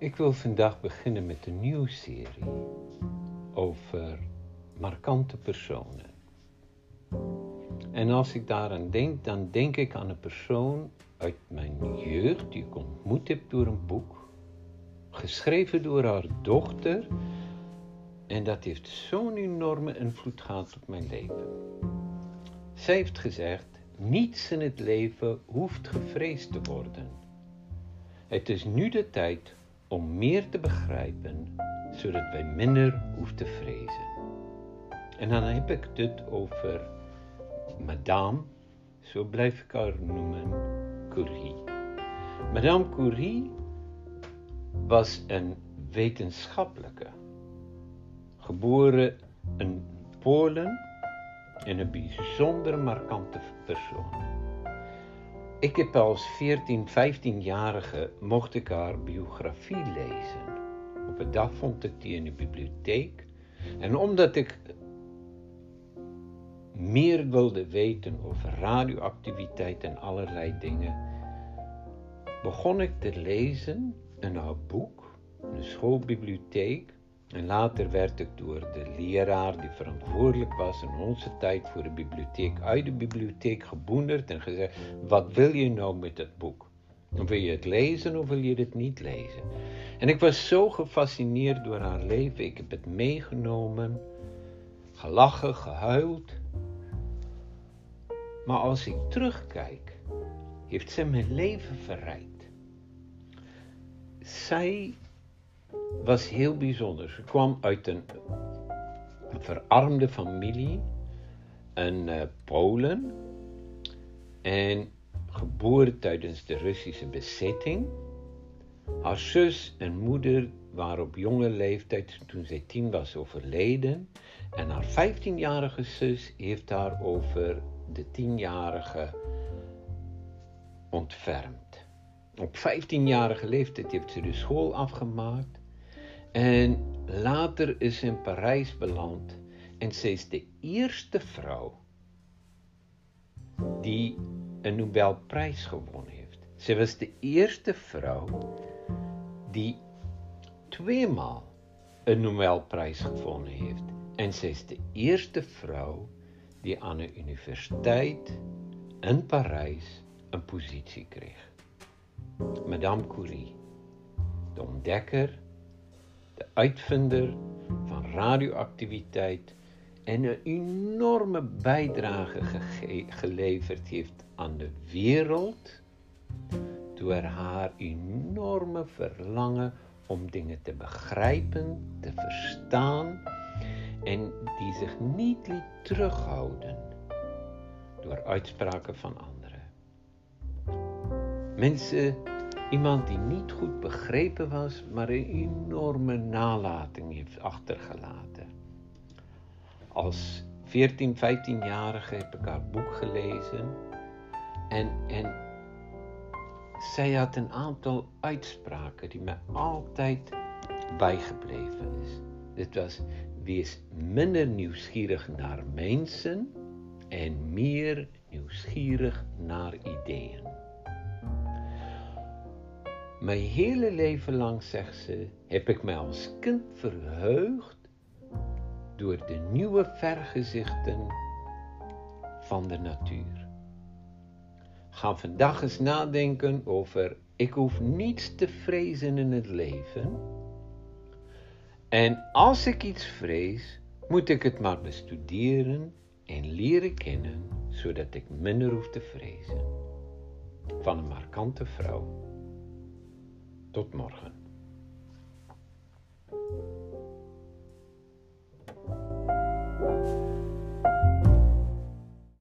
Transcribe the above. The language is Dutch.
Ik wil vandaag beginnen met een nieuwe serie over markante personen. En als ik daaraan denk, dan denk ik aan een persoon uit mijn jeugd die ik ontmoet heb door een boek, geschreven door haar dochter. En dat heeft zo'n enorme invloed gehad op mijn leven. Zij heeft gezegd: niets in het leven hoeft gevreesd te worden. Het is nu de tijd om meer te begrijpen, zodat wij minder hoeven te vrezen. En dan heb ik dit over Madame, zo blijf ik haar noemen, Curie. Madame Curie was een wetenschappelijke, geboren in Polen en een bijzonder markante persoon. Ik heb als 14, 15-jarige mocht ik haar biografie lezen. Op een dag vond ik die in de bibliotheek. En omdat ik meer wilde weten over radioactiviteit en allerlei dingen, begon ik te lezen in haar boek, in de schoolbibliotheek. En later werd ik door de leraar die verantwoordelijk was in onze tijd voor de bibliotheek uit de bibliotheek geboenderd en gezegd: Wat wil je nou met het boek? Wil je het lezen of wil je het niet lezen? En ik was zo gefascineerd door haar leven. Ik heb het meegenomen, gelachen, gehuild. Maar als ik terugkijk, heeft ze mijn leven verrijkt. Zij was heel bijzonder. Ze kwam uit een, verarmde familie in uh, Polen en geboren tijdens de Russische bezetting. Haar zus en moeder waren op jonge leeftijd, toen zij tien was, overleden. En haar 15-jarige zus heeft haar over de 10-jarige ontfermd. Op 15-jarige leeftijd heeft ze de school afgemaakt En later is sy in Parys beland en sy is die eerste vrou die 'n Nobelprys gewon het. Sy was die eerste vrou die twee maal 'n Nobelprys gewen het en sy is die eerste vrou die aan 'n universiteit in Parys 'n posisie kreeg. Madame Curie, die ontdekker de uitvinder van radioactiviteit en een enorme bijdrage geleverd heeft aan de wereld door haar enorme verlangen om dingen te begrijpen, te verstaan en die zich niet liet terughouden door uitspraken van anderen. Mensen Iemand die niet goed begrepen was, maar een enorme nalating heeft achtergelaten. Als 14, 15-jarige heb ik haar boek gelezen en, en zij had een aantal uitspraken die me altijd bijgebleven is. Dit was, wees minder nieuwsgierig naar mensen en meer nieuwsgierig naar ideeën. Mijn hele leven lang, zegt ze, heb ik mij als kind verheugd door de nieuwe vergezichten van de natuur. Ga vandaag eens nadenken over ik hoef niets te vrezen in het leven. En als ik iets vrees, moet ik het maar bestuderen en leren kennen, zodat ik minder hoef te vrezen. Van een markante vrouw. Tot morgen.